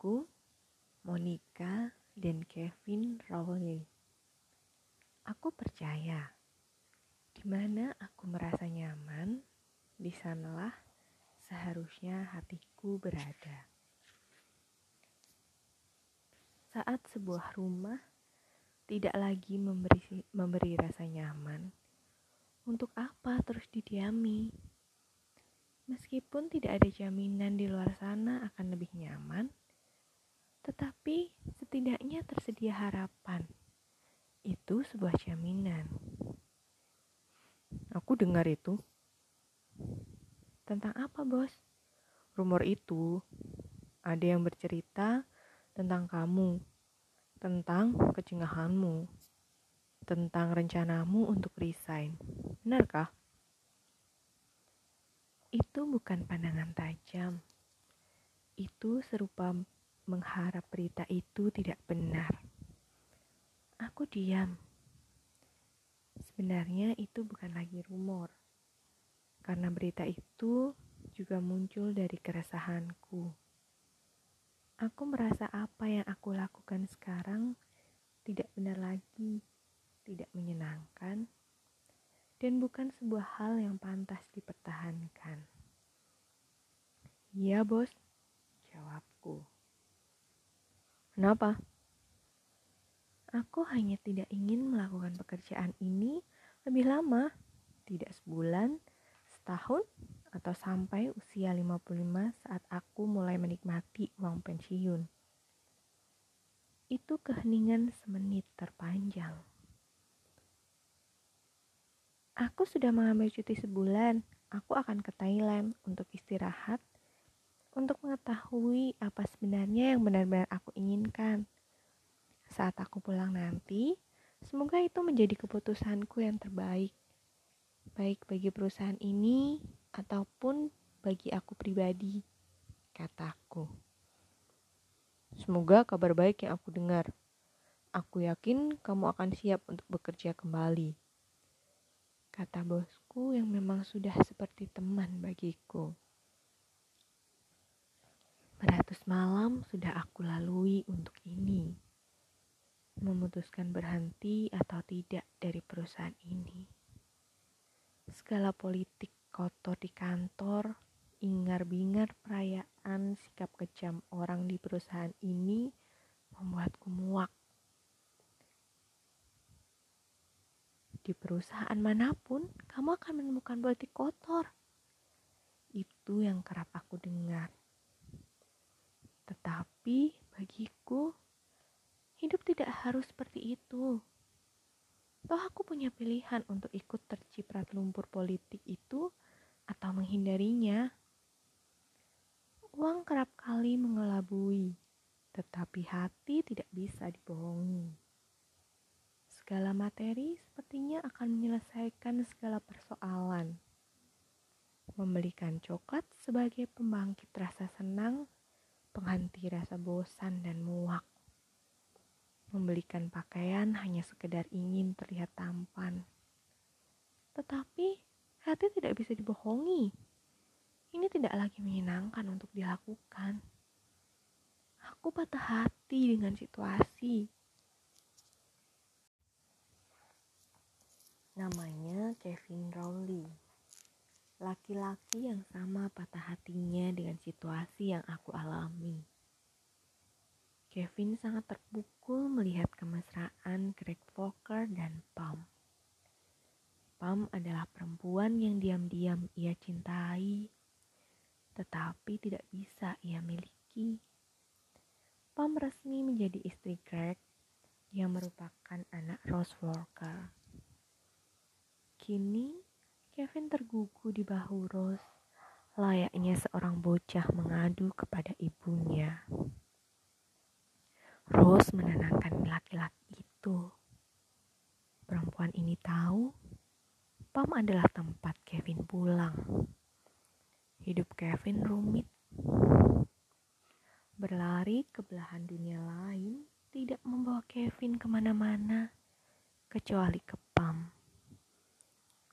Namaku Monica dan Kevin Rowley. Aku percaya, di mana aku merasa nyaman, di sanalah seharusnya hatiku berada. Saat sebuah rumah tidak lagi memberi, memberi rasa nyaman, untuk apa terus didiami? Meskipun tidak ada jaminan di luar sana akan lebih nyaman, tetapi setidaknya tersedia harapan. Itu sebuah jaminan. Aku dengar itu. Tentang apa, Bos? Rumor itu ada yang bercerita tentang kamu, tentang kecengahanmu, tentang rencanamu untuk resign. Benarkah? Itu bukan pandangan tajam. Itu serupa mengharap berita itu tidak benar. Aku diam. Sebenarnya itu bukan lagi rumor. Karena berita itu juga muncul dari keresahanku. Aku merasa apa yang aku lakukan sekarang tidak benar lagi, tidak menyenangkan, dan bukan sebuah hal yang pantas dipertahankan. Iya, bos, jawabku. Kenapa? Aku hanya tidak ingin melakukan pekerjaan ini lebih lama, tidak sebulan, setahun, atau sampai usia 55 saat aku mulai menikmati uang pensiun. Itu keheningan semenit terpanjang. Aku sudah mengambil cuti sebulan. Aku akan ke Thailand untuk istirahat, untuk mengetahui apa sebenarnya yang benar-benar aku inginkan. Saat aku pulang nanti, semoga itu menjadi keputusanku yang terbaik, baik bagi perusahaan ini ataupun bagi aku pribadi, kataku. Semoga kabar baik yang aku dengar. Aku yakin kamu akan siap untuk bekerja kembali kata bosku yang memang sudah seperti teman bagiku. Beratus malam sudah aku lalui untuk ini. Memutuskan berhenti atau tidak dari perusahaan ini. Segala politik kotor di kantor, ingar-bingar perayaan sikap kejam orang di perusahaan ini membuatku muak. di perusahaan mana pun, kamu akan menemukan politik kotor. Itu yang kerap aku dengar. Tetapi bagiku, hidup tidak harus seperti itu. Toh aku punya pilihan untuk ikut terciprat lumpur politik itu atau menghindarinya. Uang kerap kali mengelabui, tetapi hati tidak bisa dibohongi. Segala materi sepertinya akan menyelesaikan segala persoalan. Membelikan coklat sebagai pembangkit rasa senang, penghenti rasa bosan dan muak. Membelikan pakaian hanya sekedar ingin terlihat tampan. Tetapi hati tidak bisa dibohongi. Ini tidak lagi menyenangkan untuk dilakukan. Aku patah hati dengan situasi Namanya Kevin Rowley. Laki-laki yang sama patah hatinya dengan situasi yang aku alami. Kevin sangat terpukul melihat kemesraan Greg Fokker dan Pam. Pam adalah perempuan yang diam-diam ia cintai, tetapi tidak bisa ia miliki. Pam resmi menjadi istri Greg yang merupakan anak Rose Walker. Kini, Kevin tergugu di bahu Rose, layaknya seorang bocah mengadu kepada ibunya. Rose menenangkan laki-laki itu. Perempuan ini tahu Pam adalah tempat Kevin pulang. Hidup Kevin rumit. Berlari ke belahan dunia lain tidak membawa Kevin ke mana-mana kecuali ke Pam.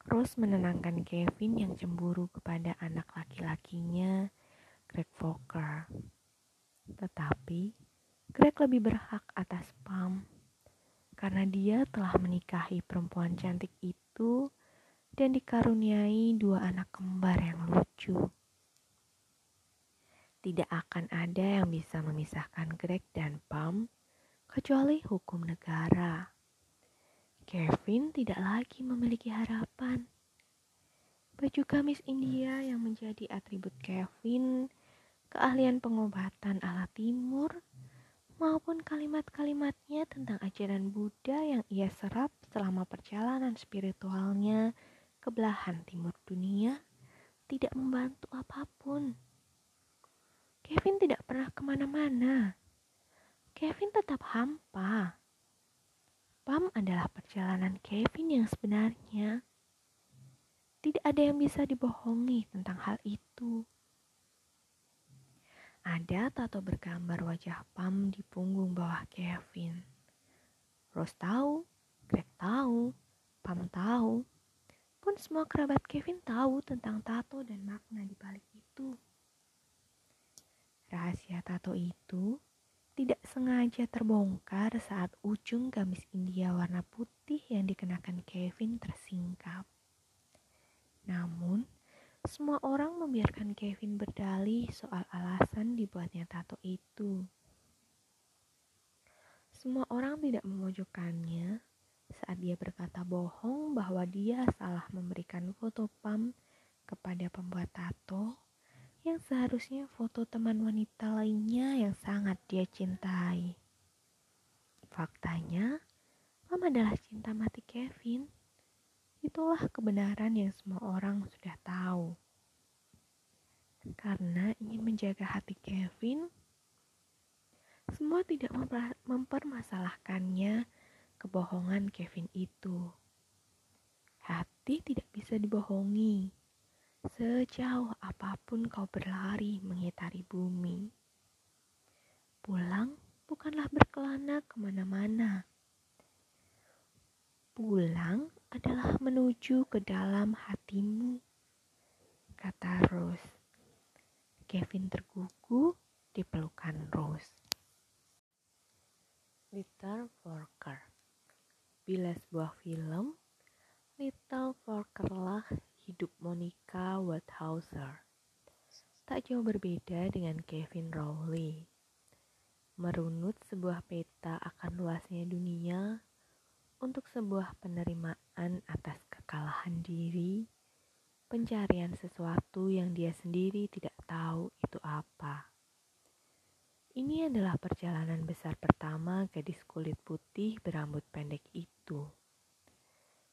Rose menenangkan Kevin yang cemburu kepada anak laki-lakinya, Greg Fokker. Tetapi Greg lebih berhak atas Pam karena dia telah menikahi perempuan cantik itu dan dikaruniai dua anak kembar yang lucu. Tidak akan ada yang bisa memisahkan Greg dan Pam kecuali hukum negara. Kevin tidak lagi memiliki harapan. Baju gamis India yang menjadi atribut Kevin, keahlian pengobatan ala timur, maupun kalimat-kalimatnya tentang ajaran Buddha yang ia serap selama perjalanan spiritualnya ke belahan timur dunia tidak membantu apa pun. Kevin tidak pernah ke mana-mana. Kevin tetap hampa. Pam adalah perjalanan Kevin yang sebenarnya. Tidak ada yang bisa dibohongi tentang hal itu. Ada tato bergambar wajah Pam di punggung bawah Kevin. Rose tahu, Greg tahu, Pam tahu. Pun semua kerabat Kevin tahu tentang tato dan makna di balik itu. Rahasia tato itu sengaja terbongkar saat ujung gamis India warna putih yang dikenakan Kevin tersingkap. Namun, semua orang membiarkan Kevin berdalih soal alasan dibuatnya tato itu. Semua orang tidak memojokkannya saat dia berkata bohong bahwa dia salah memberikan foto Pam kepada pembuat tato yang seharusnya foto teman wanita lainnya yang sangat dia cintai. Faktanya, Pam adalah cinta mati Kevin. Itulah kebenaran yang semua orang sudah tahu. Karena ingin menjaga hati Kevin, semua tidak mempermasalahkannya kebohongan Kevin itu. Hati tidak bisa dibohongi. Sejauh apa pun kau berlari mengitari bumi. Pulang bukanlah berkelana ke mana-mana Pulang adalah menuju ke dalam hatimu, kata Rose. Kevin tergugu di pelukan Rose. Little Forker Bila sebuah film, Little Forker lah hidup Monica Wathauser. Tak jauh berbeda dengan Kevin Rowley. Merunut sebuah peta akan luasnya dunia untuk sebuah penerimaan atas kekalahan diri, pencarian sesuatu yang dia sendiri tidak tahu itu apa. Ini adalah perjalanan besar pertama gadis kulit putih berambut pendek itu.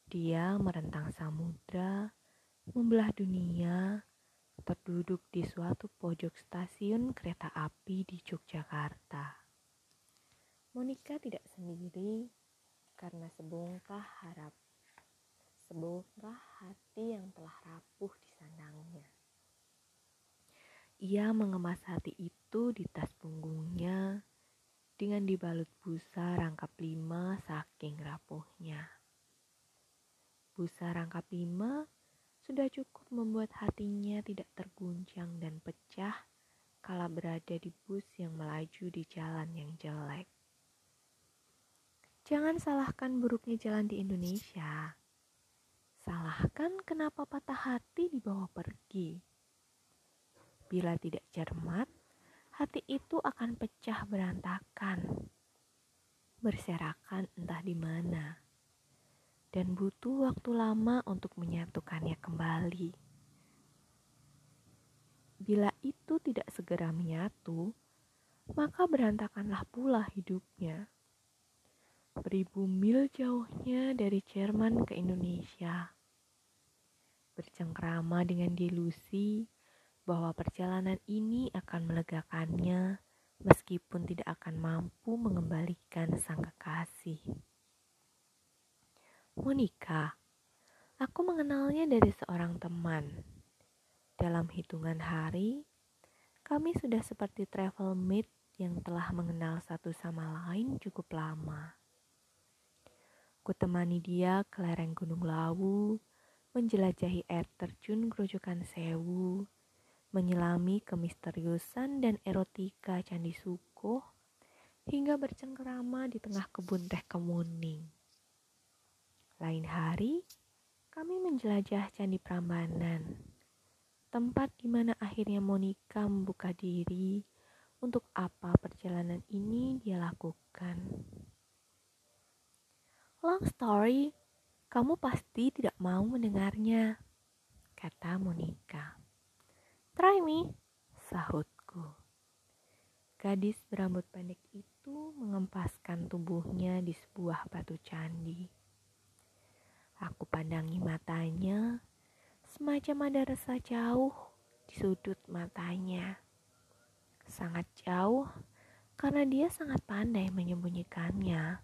Dia merentang samudra, membelah dunia, terduduk di suatu pojok stasiun kereta api di Yogyakarta. Monica tidak sendiri karena sebongkah harap, sebongkah hati yang telah rapuh di sandangnya. Ia mengemas hati itu di tas punggungnya dengan dibalut busa rangkap lima saking rapuhnya. Busa rangkap lima sudah cukup membuat hatinya tidak terguncang dan pecah kala berada di bus yang melaju di jalan yang jelek. Jangan salahkan buruknya jalan di Indonesia. Salahkan kenapa patah hati dibawa pergi. Bila tidak cermat, hati itu akan pecah berantakan, berserakan entah di mana, dan butuh waktu lama untuk menyatukannya kembali. Bila itu tidak segera menyatu, maka berantakanlah pula hidupnya beribu mil jauhnya dari Jerman ke Indonesia. Bercengkrama dengan delusi bahwa perjalanan ini akan melegakannya meskipun tidak akan mampu mengembalikan sang kekasih. Monica, aku mengenalnya dari seorang teman. Dalam hitungan hari, kami sudah seperti travel mate yang telah mengenal satu sama lain cukup lama. Kutemani dia ke lereng Gunung Lawu, menjelajahi air terjun Grojogan Sewu, menyelami kemisteriusan dan erotika Candi Suko hingga bercengkerama di tengah kebun teh kemuning. Lain hari, kami menjelajah Candi Prambanan, tempat di mana akhirnya Monica membuka diri untuk apa perjalanan ini dia lakukan. Long story, kamu pasti tidak mau mendengarnya, kata Monica. Try me, sahutku. Gadis berambut pendek itu mengempaskan tubuhnya di sebuah batu candi. Aku pandangi matanya, semacam ada rasa jauh di sudut matanya. Sangat jauh karena dia sangat pandai menyembunyikannya.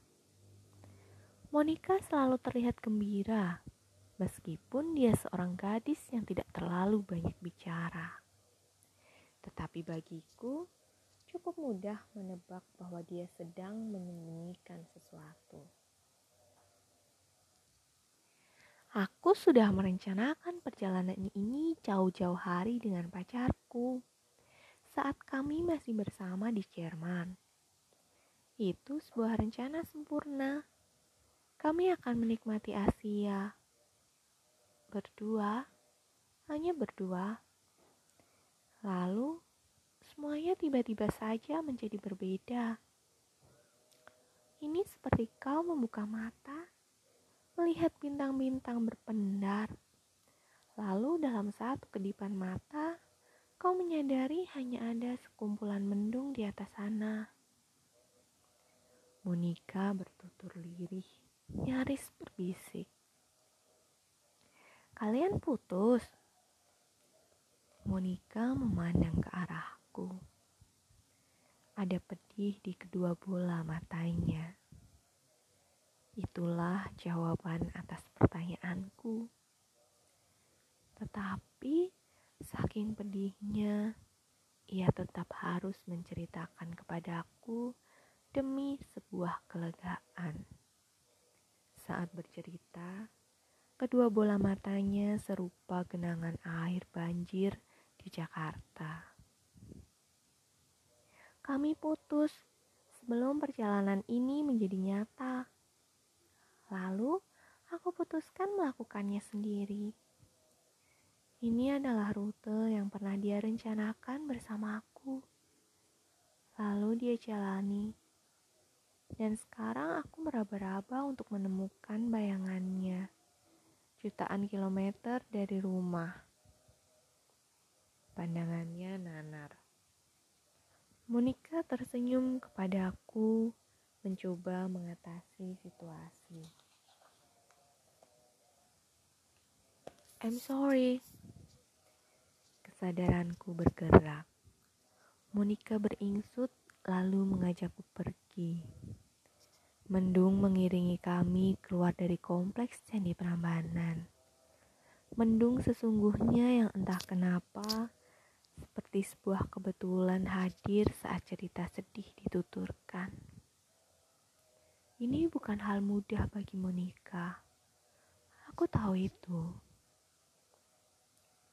Monica selalu terlihat gembira, meskipun dia seorang gadis yang tidak terlalu banyak bicara. Tetapi bagiku, cukup mudah menebak bahwa dia sedang menyembunyikan sesuatu. Aku sudah merencanakan perjalanan ini jauh-jauh hari dengan pacarku saat kami masih bersama di Jerman. Itu sebuah rencana sempurna. Kami akan menikmati Asia berdua, hanya berdua Lalu, semuanya tiba-tiba saja menjadi berbeda. Ini seperti kau membuka mata, melihat bintang-bintang berpendar. Lalu dalam satu kedipan mata, kau menyadari hanya ada sekumpulan mendung di atas sana. Monika bertutur lirih, nyaris berbisik. Kalian putus? Monika memandang ke arahku. Ada pedih di kedua bola matanya. Itulah jawaban atas pertanyaanku. Tetapi saking pedihnya, ia tetap harus menceritakan kepadaku demi sebuah kelegaan. Saat bercerita, kedua bola matanya serupa genangan air banjir di Jakarta. Kami putus sebelum perjalanan ini menjadi nyata. Lalu, aku putuskan melakukannya sendiri. Ini adalah rute yang pernah dia rencanakan bersama aku. Lalu dia jalani. Dan sekarang aku meraba-raba untuk menemukan bayangannya. Jutaan kilometer dari rumah. Pandangannya nanar. Monica tersenyum kepada aku, mencoba mengatasi situasi. I'm sorry. Kesadaranku bergerak. Monica beringsut lalu mengajakku pergi. Mendung mengiringi kami keluar dari kompleks Candi Prambanan. Mendung sesungguhnya yang entah kenapa seperti sebuah kebetulan hadir saat cerita sedih dituturkan. Ini bukan hal mudah bagi Monica. Aku tahu itu.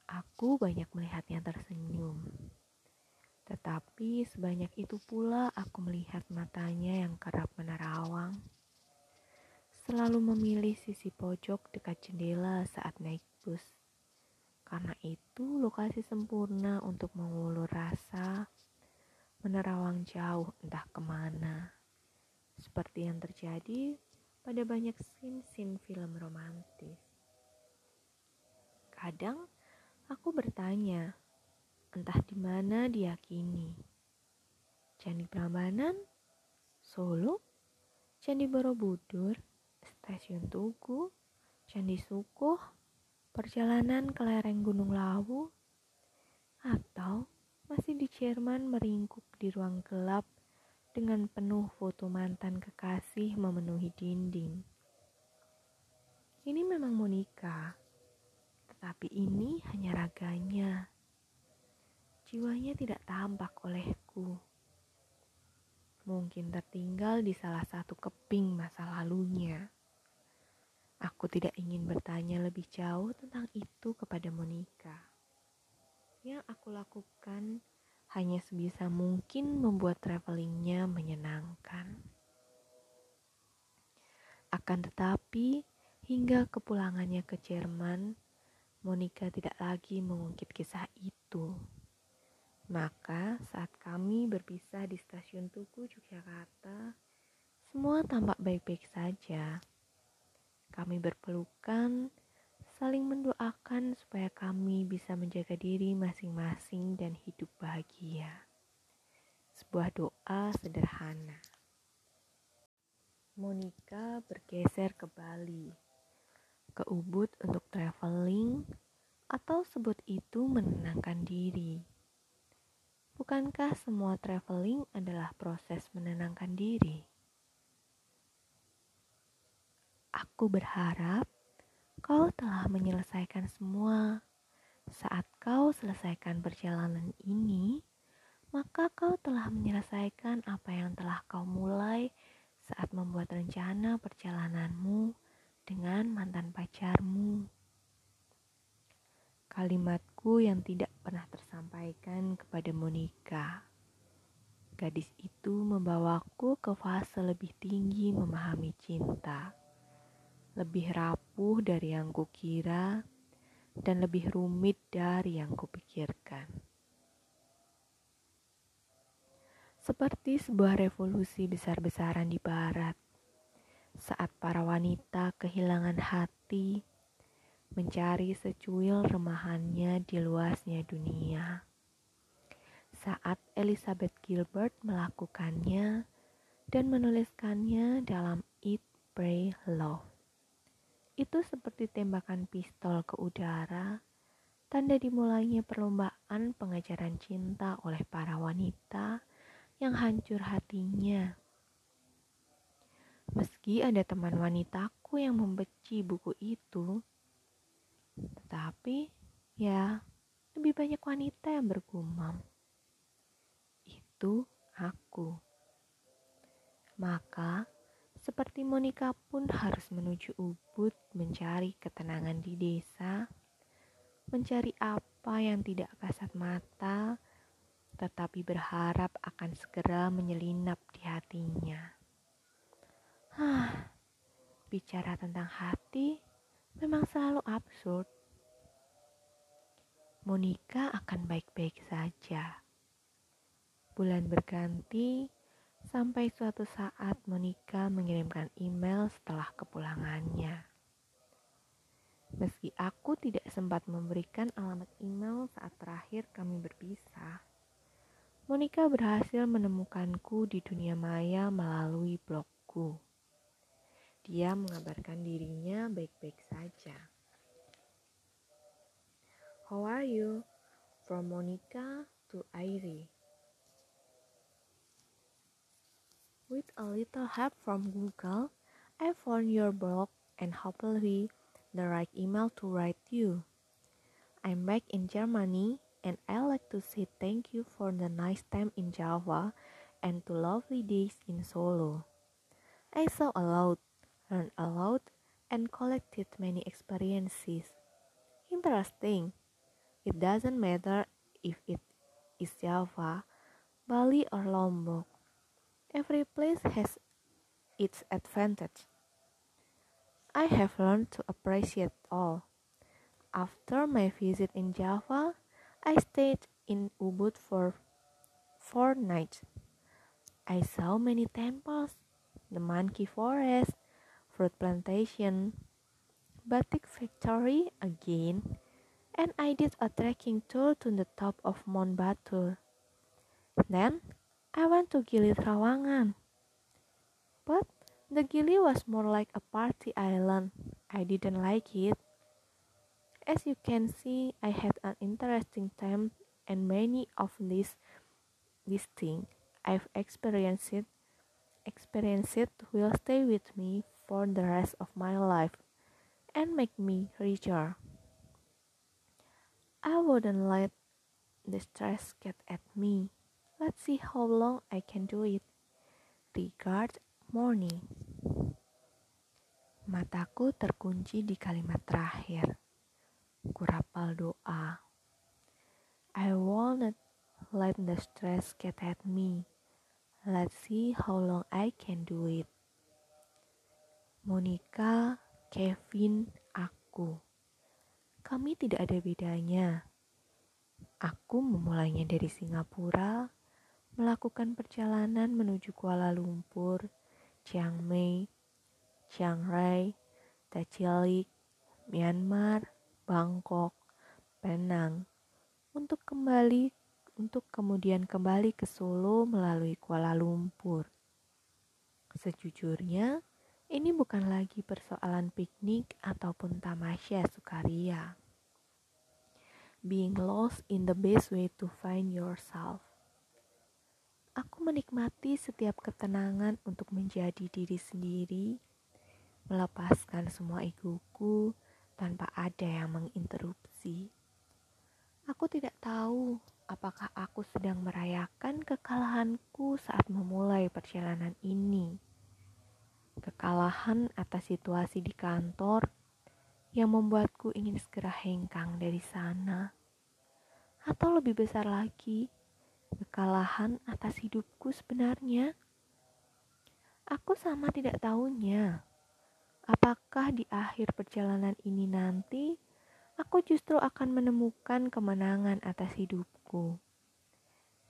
Aku banyak melihatnya tersenyum. Tetapi sebanyak itu pula aku melihat matanya yang kerap menerawang. Selalu memilih sisi pojok dekat jendela saat naik bus karena itu lokasi sempurna untuk mengulur rasa, menerawang jauh entah ke mana. Seperti yang terjadi pada banyak scene-scene film romantis. Kadang aku bertanya, entah di mana dia kini. Candi Prambanan, Solo, Candi Borobudur, Stasiun Tugu, Candi Sukoh, perjalanan ke lereng Gunung Lawu, atau masih di Jerman meringkuk di ruang gelap dengan penuh foto mantan kekasih memenuhi dinding. Ini memang Monica, tetapi ini hanya raganya. Jiwanya tidak tampak olehku. Mungkin tertinggal di salah satu keping masa lalunya. Aku tidak ingin bertanya lebih jauh tentang itu kepada Monica. Yang aku lakukan hanya sebisa mungkin membuat travelingnya menyenangkan. Akan tetapi, hingga kepulangannya ke Jerman, Monica tidak lagi mengungkit kisah itu. Maka saat kami berpisah di stasiun Tugu Yogyakarta, semua tampak baik-baik saja. Kami berpelukan, saling mendoakan supaya kami bisa menjaga diri masing-masing dan hidup bahagia. Sebuah doa sederhana. Monica bergeser ke Bali, ke Ubud untuk traveling, atau sebut itu menenangkan diri. Bukankah semua traveling adalah proses menenangkan diri? Aku berharap kau telah menyelesaikan semua. Saat kau selesaikan perjalanan ini, maka kau telah menyelesaikan apa yang telah kau mulai saat membuat rencana perjalananmu dengan mantan pacarmu. Kalimatku yang tidak pernah tersampaikan kepada Monica. Gadis itu membawaku ke fase lebih tinggi memahami cinta. Lebih rapuh dari yang kukira dan lebih rumit dari yang kupikirkan. seperti sebuah revolusi besar-besaran di barat. Saat para wanita kehilangan hati, mencari secuil remahannya di luasnya dunia. Saat Elizabeth Gilbert melakukannya dan menuliskannya dalam Eat, Pray, Love. Itu seperti tembakan pistol ke udara, tanda dimulainya perlombaan pengajaran cinta oleh para wanita yang hancur hatinya. Meski ada teman wanitaku yang membenci buku itu, tetapi ya lebih banyak wanita yang bergumam. Itu aku. Maka, seperti Monica pun harus menuju Ubud mencari ketenangan di desa, mencari apa yang tidak kasat mata, tetapi berharap akan segera menyelinap di hatinya. Hah, bicara tentang hati memang selalu absurd. Monica akan baik-baik saja. Bulan berganti sampai suatu saat Monica mengirimkan email setelah kepulangannya. Meski aku tidak sempat memberikan alamat email saat terakhir kami berpisah, Monica berhasil menemukanku di dunia maya melalui blogku. Dia mengabarkan dirinya baik-baik saja. How are you? From Monica to Airi. With a little help from Google, I found your blog and hopefully the right email to write you. I'm back in Germany and I like to say thank you for the nice time in Java and to lovely days in Solo. I saw a lot, learned a lot, and collected many experiences. Interesting. It doesn't matter if it is Java, Bali, or Lombok. Every place has its advantage. I have learned to appreciate all. After my visit in Java, I stayed in Ubud for four nights. I saw many temples, the monkey forest, fruit plantation, batik factory again, and I did a trekking tour to the top of Mount Batur. Then I went to Gili Trawangan. But the Gili was more like a party island. I didn't like it. As you can see, I had an interesting time and many of these these things I've experienced experienced will stay with me for the rest of my life and make me richer. I wouldn't let the stress get at me. Let's see how long I can do it. Regard morning. Mataku terkunci di kalimat terakhir kurapal doa. I won't let the stress get at me. Let's see how long I can do it. Monica, Kevin, aku. Kami tidak ada bedanya. Aku memulainya dari Singapura, melakukan perjalanan menuju Kuala Lumpur, Chiang Mai, Chiang Rai, Tachilik, Myanmar, Bangkok, Penang, untuk kembali untuk kemudian kembali ke Solo melalui Kuala Lumpur. Sejujurnya, ini bukan lagi persoalan piknik ataupun tamasya sukaria. Being lost in the best way to find yourself. Aku menikmati setiap ketenangan untuk menjadi diri sendiri, melepaskan semua egoku tanpa ada yang menginterupsi. Aku tidak tahu apakah aku sedang merayakan kekalahanku saat memulai perjalanan ini. Kekalahan atas situasi di kantor yang membuatku ingin segera hengkang dari sana. Atau lebih besar lagi, kekalahan atas hidupku sebenarnya. Aku sama tidak tahunya. Apakah di akhir perjalanan ini nanti aku justru akan menemukan kemenangan atas hidupku,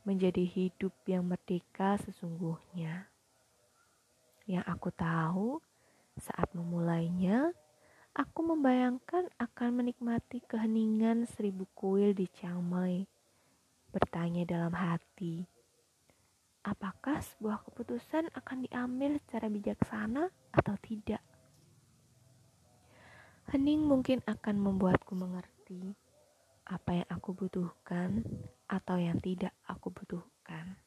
menjadi hidup yang merdeka sesungguhnya. Yang aku tahu, saat memulainya, aku membayangkan akan menikmati keheningan seribu kuil di Chiang Mai, bertanya dalam hati, apakah sebuah keputusan akan diambil secara bijaksana atau tidak? Hening mungkin akan membuatku mengerti apa yang aku butuhkan atau yang tidak aku butuhkan.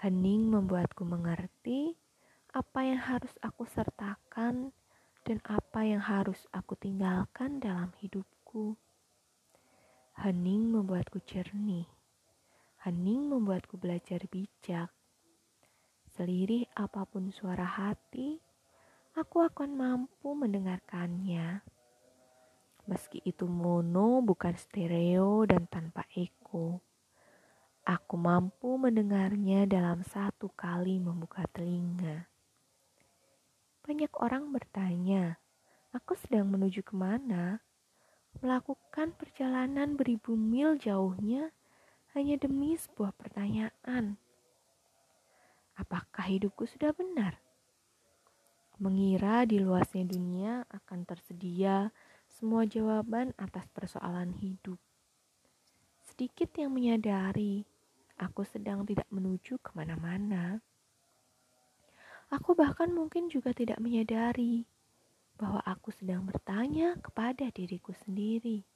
Hening membuatku mengerti apa yang harus aku sertakan dan apa yang harus aku tinggalkan dalam hidupku. Hening membuatku jernih. Hening membuatku belajar bijak. Selirih apa pun suara hati, aku akan mampu mendengarkannya. Meski itu mono bukan stereo dan tanpa eko. Aku mampu mendengarnya dalam satu kali membuka telinga. Banyak orang bertanya, aku sedang menuju ke mana? Melakukan perjalanan beribu mil jauhnya hanya demi sebuah pertanyaan. Apakah hidupku sudah benar? mengira di luasnya dunia akan tersedia semua jawaban atas persoalan hidup. Sedikit yang menyadari aku sedang tidak menuju ke mana-mana. Aku bahkan mungkin juga tidak menyadari bahwa aku sedang bertanya kepada diriku sendiri.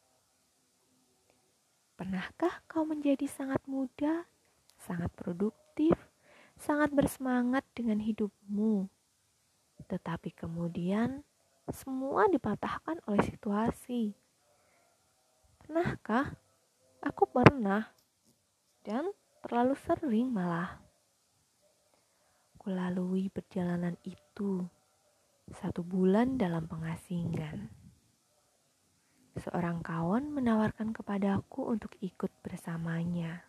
Pernahkah kau menjadi sangat muda, sangat produktif, sangat bersemangat dengan hidupmu? tetapi kemudian semua dipatahkan oleh situasi. Pernahkah? Aku pernah, dan terlalu sering malah. Kulalui perjalanan itu satu bulan dalam pengasingan. Seorang kawan menawarkan kepadaku untuk ikut bersamanya.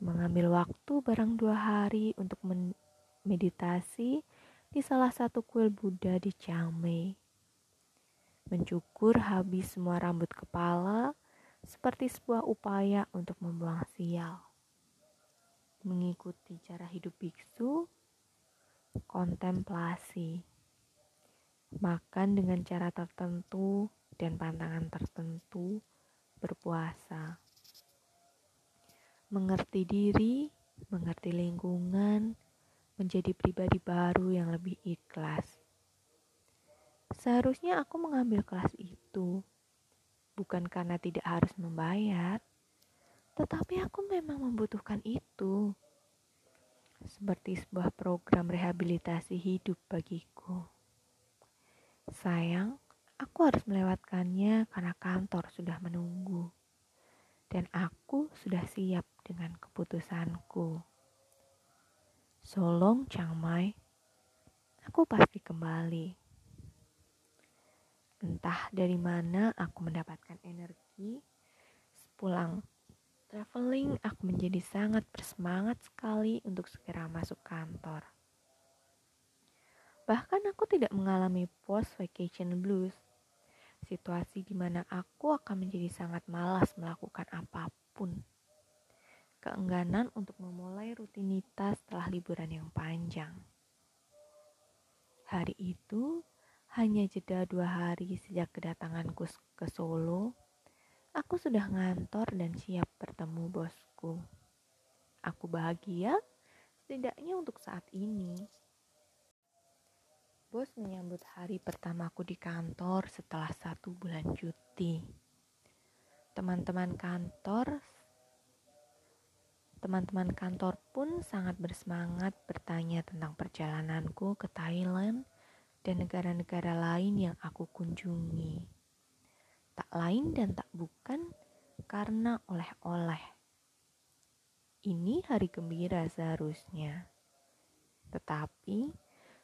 Mengambil waktu barang dua hari untuk meditasi di salah satu kuil Buddha di Chiang Mai. Mencukur habis semua rambut kepala seperti sebuah upaya untuk membuang sial. Mengikuti cara hidup biksu, kontemplasi, makan dengan cara tertentu dan pantangan tertentu, berpuasa, mengerti diri, mengerti lingkungan, menjadi pribadi baru yang lebih ikhlas. Seharusnya aku mengambil kelas itu, bukan karena tidak harus membayar, tetapi aku memang membutuhkan itu. Seperti sebuah program rehabilitasi hidup bagiku. Sayang, aku harus melewatkannya karena kantor sudah menunggu. Dan aku sudah siap dengan keputusanku. Solong Chiang Mai, aku pasti kembali. Entah dari mana aku mendapatkan energi, pulang traveling, aku menjadi sangat bersemangat sekali untuk segera masuk kantor. Bahkan aku tidak mengalami post vacation blues, situasi di mana aku akan menjadi sangat malas melakukan apa pun. Keengganan untuk memulai rutinitas setelah liburan yang panjang. Hari itu hanya jeda dua hari sejak kedatanganku ke Solo Aku sudah ngantor dan siap bertemu bosku. Aku bahagia, setidaknya untuk saat ini. Bos menyambut hari pertamaku di kantor setelah satu bulan cuti. Teman-teman kantor Teman-teman kantor pun sangat bersemangat bertanya tentang perjalananku ke Thailand dan negara-negara lain yang aku kunjungi tak lain dan tak bukan karena oleh-oleh. Ini hari gembira seharusnya. Tetapi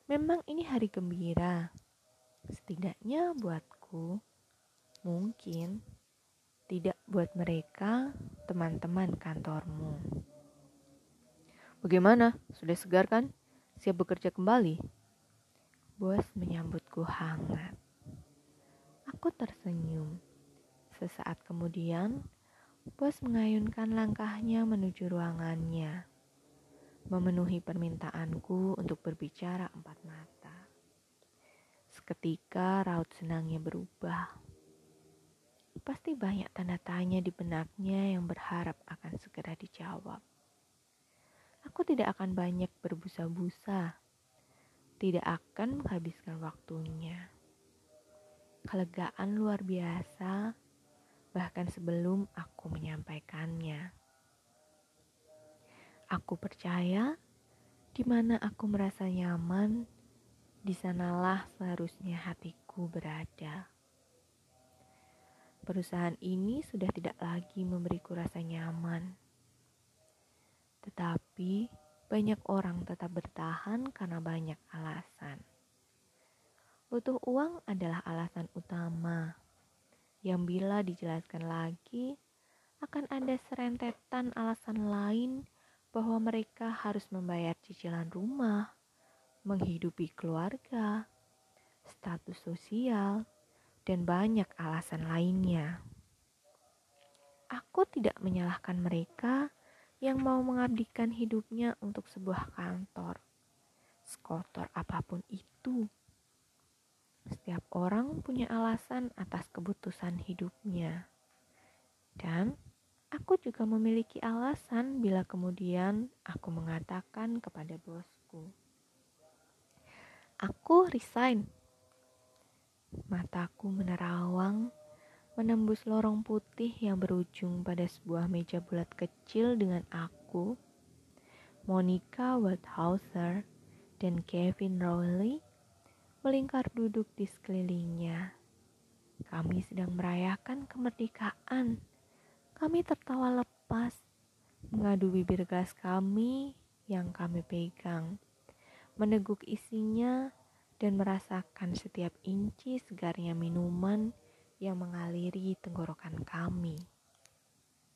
memang ini hari gembira. Setidaknya buatku, mungkin tidak buat mereka teman-teman kantormu. Bagaimana? Sudah segar kan? Siap bekerja kembali? Bos menyambutku hangat. Aku tersenyum. Sesaat kemudian, bos mengayunkan langkahnya menuju ruangannya, memenuhi permintaanku untuk berbicara empat mata. Seketika raut senangnya berubah. Pasti banyak tanda tanya di benaknya yang berharap akan segera dijawab. Aku tidak akan banyak berbusa-busa, tidak akan menghabiskan waktunya kelegaan luar biasa, bahkan sebelum aku menyampaikannya. Aku percaya, di mana aku merasa nyaman, di sanalah seharusnya hatiku berada. Perusahaan ini sudah tidak lagi memberiku rasa nyaman, tetapi banyak orang tetap bertahan karena banyak alasan. Butuh uang adalah alasan utama yang bila dijelaskan lagi akan ada serentetan alasan lain bahwa mereka harus membayar cicilan rumah, menghidupi keluarga, status sosial, dan banyak alasan lainnya. Aku tidak menyalahkan mereka yang mau mengabdikan hidupnya untuk sebuah kantor, sekotor apa pun itu. Setiap orang punya alasan atas keputusan hidupnya. Dan aku juga memiliki alasan bila kemudian aku mengatakan kepada bosku, "Aku resign." Mataku menerawang menembus lorong putih yang berujung pada sebuah meja bulat kecil dengan aku, Monica Waldhauser, dan Kevin Rowley melingkar duduk di sekelilingnya. Kami sedang merayakan kemerdekaan. Kami tertawa lepas, mengadu bibir gelas kami yang kami pegang, meneguk isinya, dan merasakan setiap inci segarnya minuman yang mengaliri tenggorokan kami.